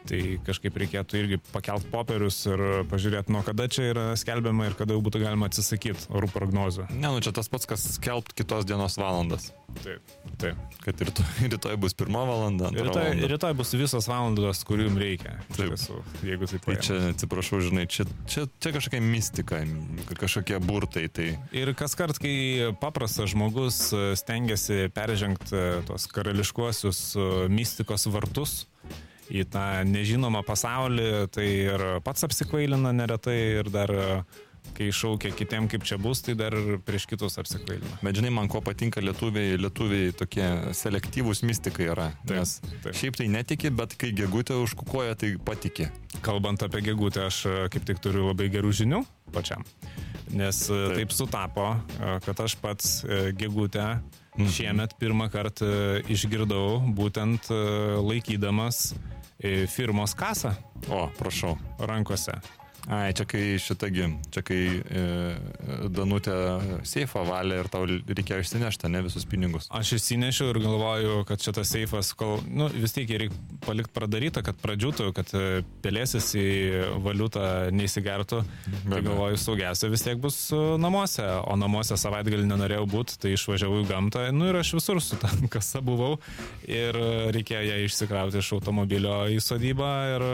Tai kažkaip reikėtų irgi pakelt popierius ir pažiūrėti, nuo kada čia yra skelbiama ir kada jau būtų galima atsisakyti orų prognozių. Ne, nu čia tas pats, kas skelbt kitos dienos valandas. Taip, taip. Kad rytoj, [laughs] rytoj bus pirma valanda, Rytoj, valanda. rytoj bus visos valandos, kurių jums reikia. Taip. tiesų, Jeigu taip Tai čia, atsiprašau, žinai, čia, čia, čia kažkokia mistika, kažkokie burtai. Tai Ir kas kart, kai paprastas žmogus e, stengiasi peržengti e, tos karališkuosius e, mistikos vartus į tą nežinomą pasaulį, tai ir pats apsikvailina neretai ir dar, e, kai šaukia kitiem, kaip čia bus, tai dar prieš kitus apsikvailina. Bet žinai, man ko patinka lietuviai, lietuviai tokie selektyvūs mystikai yra. Taip, Nes taip. šiaip tai netiki, bet kai gegutė užkukuoja, tai patiki. Kalbant apie gegutę, aš e, kaip tik turiu labai gerų žinių pačiam. Nes e, Taip. taip sutapo, kad aš pats gegutę Mhm. šiemet pirmą kartą išgirdau būtent laikydamas firmos kasą O, prašau. rankose. Ai, čia kai šitagi, čia kai e, Danutė seifą valė ir tau reikėjo išsinešti, ne visus pinigus. Aš išsinešiau ir galvoju, kad šitas seifas, kol, nu, vis tiek jį reikia palikti pradarytą, kad pradžiūtų, kad e, pelėsis į valiutą neįsigertų. Tai abejo. galvoju, saugiausia vis tiek bus e, namuose, o namuose savaitgalį nenorėjau būti, tai išvažiavau į gamtą. Nu ir aš visur su ta [laughs] kasa buvau ir e, reikėjo ją išsikrauti iš automobilio į sodybą ir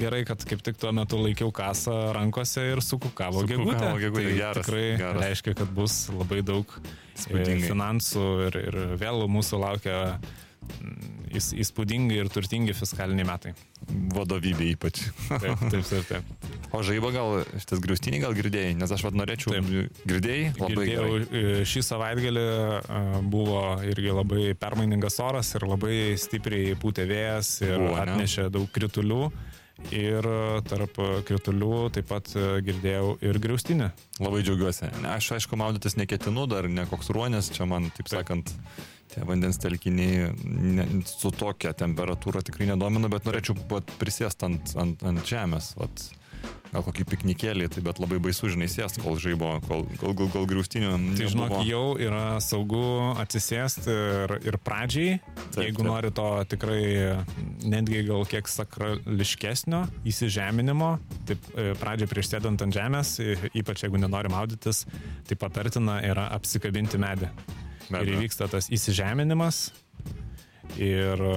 gerai, kad kaip tik tuo metu laikiau kasą rankose ir sukukavo gegutė. gegutė, tai geras, tikrai geras. reiškia, kad bus labai daug e, Įspūdingai. finansų ir, ir vėl mūsų laukia mm, įs- įspūdingi ir turtingi fiskaliniai metai. Vadovybė ypač. Taip, taip, taip. taip. O žaibo gal, šitas griaustinį gal girdėjai, nes aš vad norėčiau. Taip. Girdėjai? Labai Girdėjau, gerai. šį savaitgalį e, buvo irgi labai permainingas oras ir labai stipriai pūtė vėjas ir Buvo, ne? atnešė daug kritulių. Ir e, tarp kritulių taip pat e, girdėjau ir griaustinę. Labai džiaugiuosi. Aš aišku, maudytis neketinu, dar ne koks ruonės, čia man, taip sakant, tie vandens telkiniai ne, su tokia temperatūra tikrai nedomina, bet norėčiau prisėsti ant, ant, ant žemės. Vat. Gal kokį piknikėlį, tai bet labai baisu, žinai, sėst, kol žaibo, kol, kol, kol, kol griaustinių. Tai žinok, jau yra saugu atsisėsti ir, ir pradžiai, Taip, jeigu taip. nori to tikrai netgi gal kiek sakrališkesnio įsižeminimo, taip e, pradžiai prieš sėdant ant žemės, ypač jeigu nenori maudytis, tai patartina yra apsikabinti medį. Be ir įvyksta tas įsižeminimas. Ir e,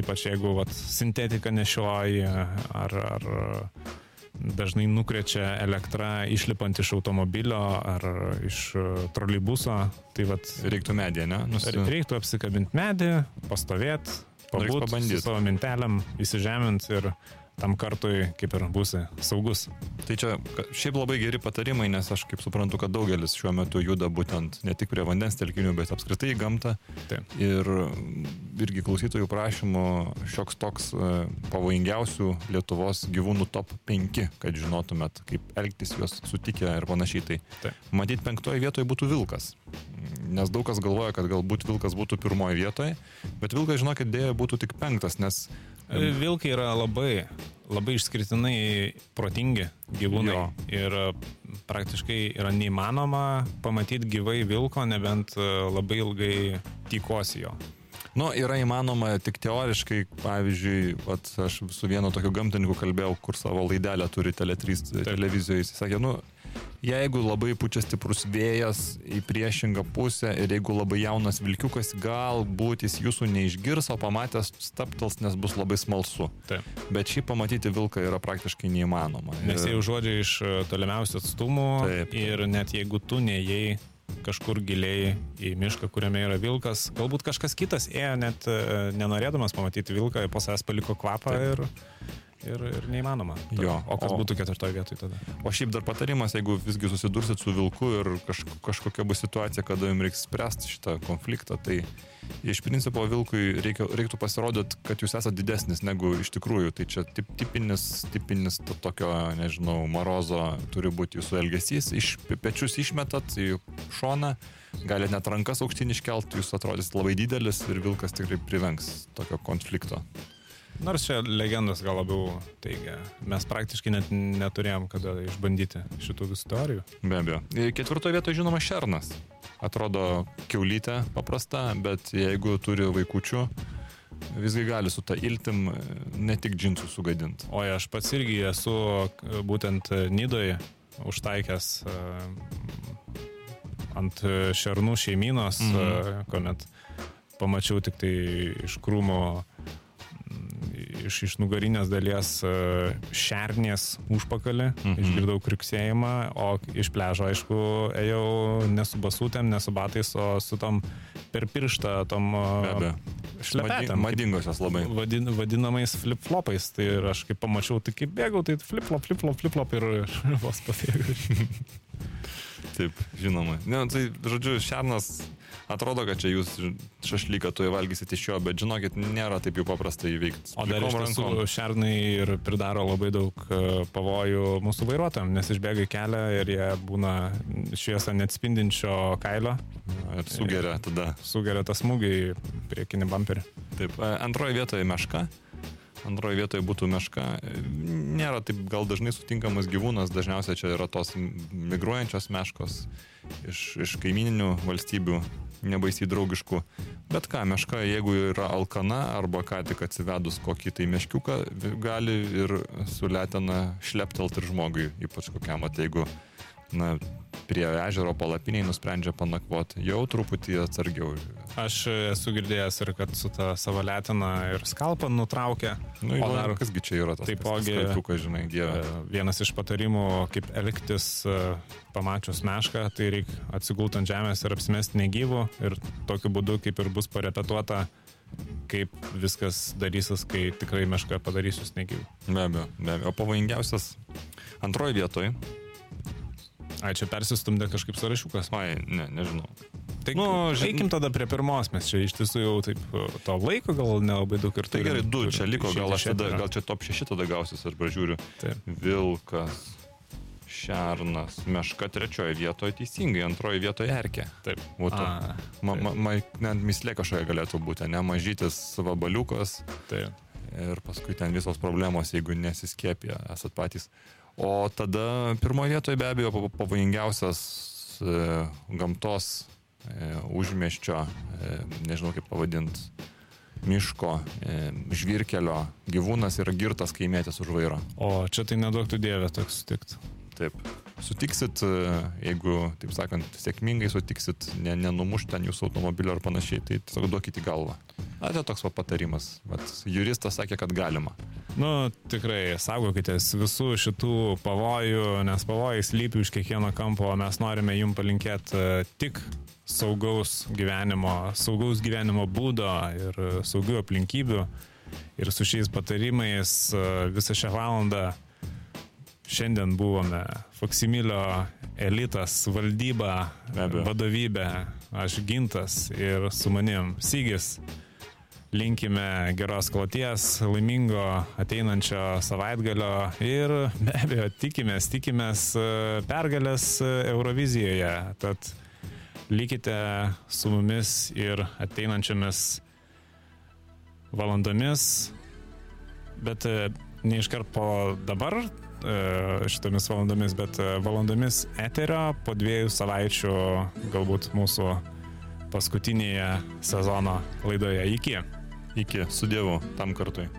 ypač jeigu vat, sintetika nešioji ar, ar dažnai nukrečia elektra išlipant iš automobilio ar iš e, troleibuso, tai vat, Reiktų mediją, ne? Nusi... reiktų apsikabinti medį, pastovėti, pabūti su savo mintelėm, įsižeminti ir tam kartui kaip ir būsi saugus. Tai čia šiaip labai geri patarimai, nes aš kaip suprantu, kad daugelis šiuo metu juda būtent ne tik prie vandens telkinių, bet apskritai į gamtą. Taip. Ir mm, irgi klausytojų prašymų šioks toks e, pavojingiausių Lietuvos gyvūnų top 5, kad žinotumėt, kaip elgtis juos sutikę ir panašiai. Tai Taip. matyt, penktoje vietoje būtų vilkas. Nes daug kas galvoja, kad galbūt vilkas būtų pirmoje vietoje, bet vilkas, žinokit, dėja būtų tik penktas, nes Vilkai yra labai, labai išskirtinai protingi gyvūnai. Jo. Ir e, praktiškai yra neįmanoma pamatyti gyvai vilko, nebent e, labai ilgai tykosi jo. Nu, yra įmanoma tik teoriškai, pavyzdžiui, vat, aš su vienu tokiu gamtininku kalbėjau, kur savo laidelę turi Tele3 televizijoje. Jis sakė, nu, jeigu labai pučia stiprus vėjas į priešingą pusę ir jeigu labai jaunas vilkiukas, galbūt jis jūsų neišgirs, o pamatęs staptels, nes bus labai smalsu. Taip. Bet šį pamatyti vilką yra praktiškai neįmanoma. Nes jie užuodžia iš e, tolimiausių atstumų Taip. ir net jeigu tu neėjai kažkur giliai į mišką, kuriame yra vilkas, galbūt kažkas kitas ėjo net e, nenorėdamas pamatyti vilką, po savęs paliko kvapą ir, ir, ir neįmanoma. Jo, O kas o- būtų ketvirtoje vietoje tada? O šiaip dar patarimas, jeigu visgi susidursit su vilku ir kaž, kažkokia bus situacija, kada jums reiks spręsti šitą konfliktą, tai iš principo vilkui reikia, reiktų pasirodyti, kad jūs esate didesnis negu iš tikrųjų. Tai čia tip, tipinis, tipinis to, tokio, nežinau, marozo turi būti jūsų elgesys. Iš pe- pečius išmetat į šoną, galite net rankas aukštyn iškelt, jūs atrodysit labai didelis ir vilkas tikrai privengs tokio konflikto. Nors čia legendos gal labiau teigia. Mes praktiškai net neturėjom kada išbandyti šitų visų teorijų. Be abejo. Ir Ketvirtoje vietoje žinoma šernas. Atrodo keulytė paprasta, bet jeigu turi vaikučių, visgi gali su ta iltim e, ne tik džinsų sugadinti. O aš pats irgi esu e, būtent Nidoje užtaikęs e, ant e, šernų šeiminos, mhm. kuomet pamačiau tik tai iš krūmo mm, iš, iš nugarinės dalies e, šernės užpakalį, Mhm. išgirdau kriksėjimą, o iš pležo, aišku, ėjau ne su basutėm, ne su batais, o su tom per pirštą, tom e, šlepetėm. Madingosios labai. vadin, vadinamais flip-flopais. Tai ir aš kaip pamačiau, tai kaip bėgau, tai flip-flop, flip-flop, flip-flop ir ir [laughs] vos pabėgau. Taip, žinoma. Ne, tai, žodžiu, šernas atrodo, kad čia jūs šašlyką tu įvalgysit iš jo, bet žinokit, nėra taip jau paprasta įveikti. O dar iš tiesų šernai ir pridaro labai daug e, pavojų mūsų vairuotojams, nes išbėga į kelią ir jie būna šviesą neatspindinčio kailio, Ir sugeria tada. sugeria tą smūgį į priekinį bumperį. Taip, e, antroje vietoje meška. Antroje vietoje būtų meška. Nėra taip gal dažnai sutinkamas gyvūnas, dažniausiai čia yra tos migruojančios meškos iš, iš kaimininių valstybių, nebaisiai draugiškų. Bet ką, meška, jeigu yra alkana arba ką tik atsivedus kokį tai meškiuką, gali ir su letena šleptelt ir žmogui, ypač kokiam, at jeigu na, prie ežero palapiniai nusprendžia panakvoti, jau truputį atsargiau. Aš esu girdėjęs ir kad su ta savo letina ir skalpą nutraukė. Nu, o dar kasgi čia yra tas taipogi- kaltukas, žinai, dieve. E, Vienas iš patarimų, kaip elgtis e, pamačius mešką, tai reikia atsigulti ant žemės ir apsimesti negyvų ir tokiu būdu kaip ir bus parepetuota, kaip viskas darysis, kai tikrai meška padarys jūs negyvų. Be abejo, be abejo. O pavojingiausias antroji vietoje. Ai, čia persistumdė kažkaip sąrašiukas. Oi, ne, nežinau. Tai Nu, eikim tada prie pirmos, mes čia iš tiesų jau taip to laiko gal nelabai daug ir Tai gerai, du čia liko, gal aš tada, gal čia top 6 tada gausis, aš pražiūriu. Taip. Vilkas, šernas, meška trečioje vietoje teisingai, antroje vietoje erkė. Taip. Būtų. A, Ma, ma, ma, net mislė kažkokia galėtų būti, ne mažytis vabaliukas taip. ir paskui ten visos problemos, jeigu nesiskėpė, esat patys. O tada pirmoje vietoje be abejo pav- pavojingiausias e, gamtos e, užmieščio, e, nežinau kaip pavadinti, miško, e, žvirkelio gyvūnas yra girtas kaimėtis už vairo. O čia tai neduoktų dievę toks sutikti. Taip. Sutiksit, e, jeigu, taip sakant, sėkmingai sutiksit, ne, nenumušt ten jūsų automobilio ar panašiai, tai tiesiog duokit į galvą. Na, tai toks patarimas. Vat, juristas sakė, kad galima. Nu, tikrai, saugokitės visų šitų pavojų, nes pavojai slypi už kiekvieno kampo, mes norime jum palinkėti e, tik saugaus gyvenimo, saugaus gyvenimo būdo ir e, saugių aplinkybių. Ir su šiais patarimais visą šią valandą šiandien buvome Faksimilio elitas, valdyba, vadovybė, aš gintas ir su manim Sygis. Linkime geros kloties, laimingo ateinančio savaitgalio ir be abejo tikimės, tikimės e, pergalės e, Eurovizijoje. Tad likite su mumis ir ateinančiamis valandomis, bet e, ne iškart po dabar šitomis valandomis, bet e, valandomis eterio po dviejų savaičių galbūt mūsų paskutinėje sezono laidoje. Iki. Iki, su Dievu, tam kartui.